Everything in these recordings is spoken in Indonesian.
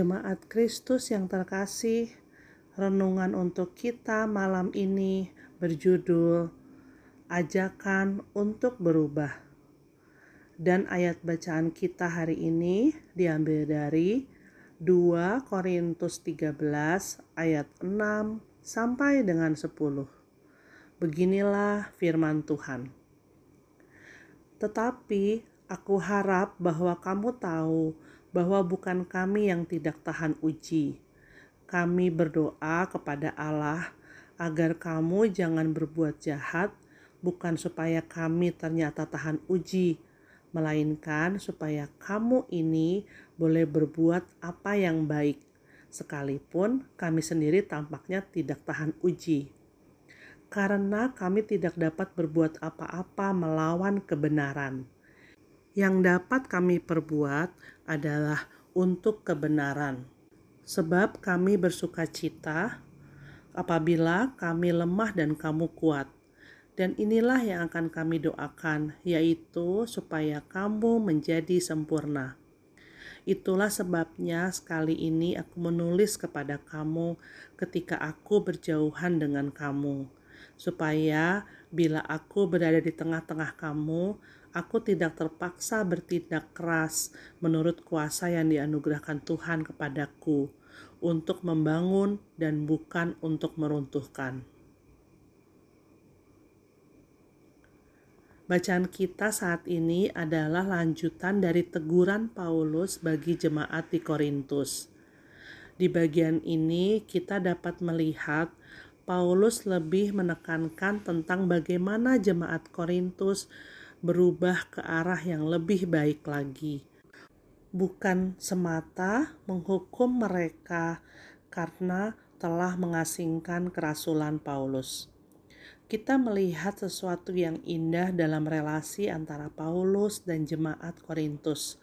Jemaat Kristus yang terkasih, renungan untuk kita malam ini berjudul Ajakan untuk Berubah. Dan ayat bacaan kita hari ini diambil dari 2 Korintus 13 ayat 6 sampai dengan 10. Beginilah firman Tuhan. Tetapi aku harap bahwa kamu tahu bahwa bukan kami yang tidak tahan uji. Kami berdoa kepada Allah agar kamu jangan berbuat jahat, bukan supaya kami ternyata tahan uji, melainkan supaya kamu ini boleh berbuat apa yang baik, sekalipun kami sendiri tampaknya tidak tahan uji. Karena kami tidak dapat berbuat apa-apa melawan kebenaran yang dapat kami perbuat adalah untuk kebenaran. Sebab kami bersuka cita apabila kami lemah dan kamu kuat. Dan inilah yang akan kami doakan, yaitu supaya kamu menjadi sempurna. Itulah sebabnya sekali ini aku menulis kepada kamu ketika aku berjauhan dengan kamu, supaya bila aku berada di tengah-tengah kamu, aku tidak terpaksa bertindak keras menurut kuasa yang dianugerahkan Tuhan kepadaku untuk membangun dan bukan untuk meruntuhkan. Bacaan kita saat ini adalah lanjutan dari teguran Paulus bagi jemaat di Korintus. Di bagian ini, kita dapat melihat Paulus lebih menekankan tentang bagaimana jemaat Korintus berubah ke arah yang lebih baik lagi. Bukan semata menghukum mereka karena telah mengasingkan kerasulan Paulus. Kita melihat sesuatu yang indah dalam relasi antara Paulus dan jemaat Korintus,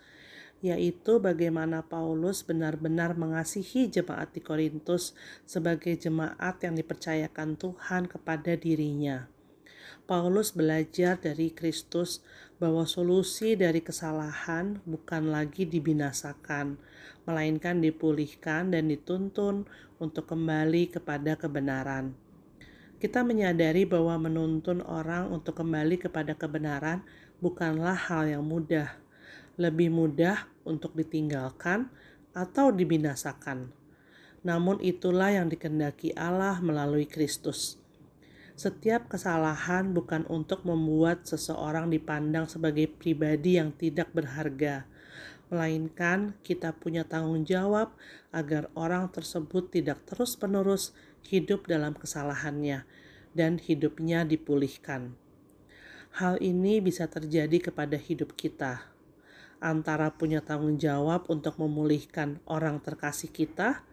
yaitu bagaimana Paulus benar-benar mengasihi jemaat di Korintus sebagai jemaat yang dipercayakan Tuhan kepada dirinya. Paulus belajar dari Kristus bahwa solusi dari kesalahan bukan lagi dibinasakan, melainkan dipulihkan dan dituntun untuk kembali kepada kebenaran. Kita menyadari bahwa menuntun orang untuk kembali kepada kebenaran bukanlah hal yang mudah. Lebih mudah untuk ditinggalkan atau dibinasakan. Namun itulah yang dikendaki Allah melalui Kristus setiap kesalahan bukan untuk membuat seseorang dipandang sebagai pribadi yang tidak berharga, melainkan kita punya tanggung jawab agar orang tersebut tidak terus-menerus hidup dalam kesalahannya dan hidupnya dipulihkan. Hal ini bisa terjadi kepada hidup kita, antara punya tanggung jawab untuk memulihkan orang terkasih kita,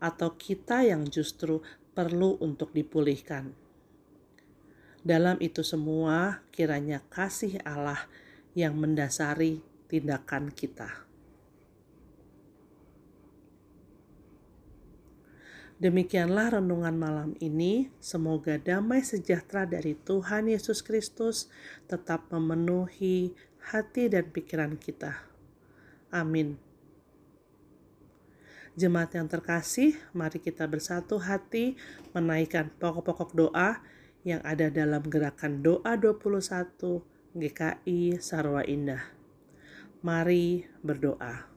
atau kita yang justru perlu untuk dipulihkan. Dalam itu semua, kiranya kasih Allah yang mendasari tindakan kita. Demikianlah renungan malam ini. Semoga damai sejahtera dari Tuhan Yesus Kristus tetap memenuhi hati dan pikiran kita. Amin. Jemaat yang terkasih, mari kita bersatu hati menaikkan pokok-pokok doa yang ada dalam gerakan doa 21 GKI Sarwa Indah. Mari berdoa.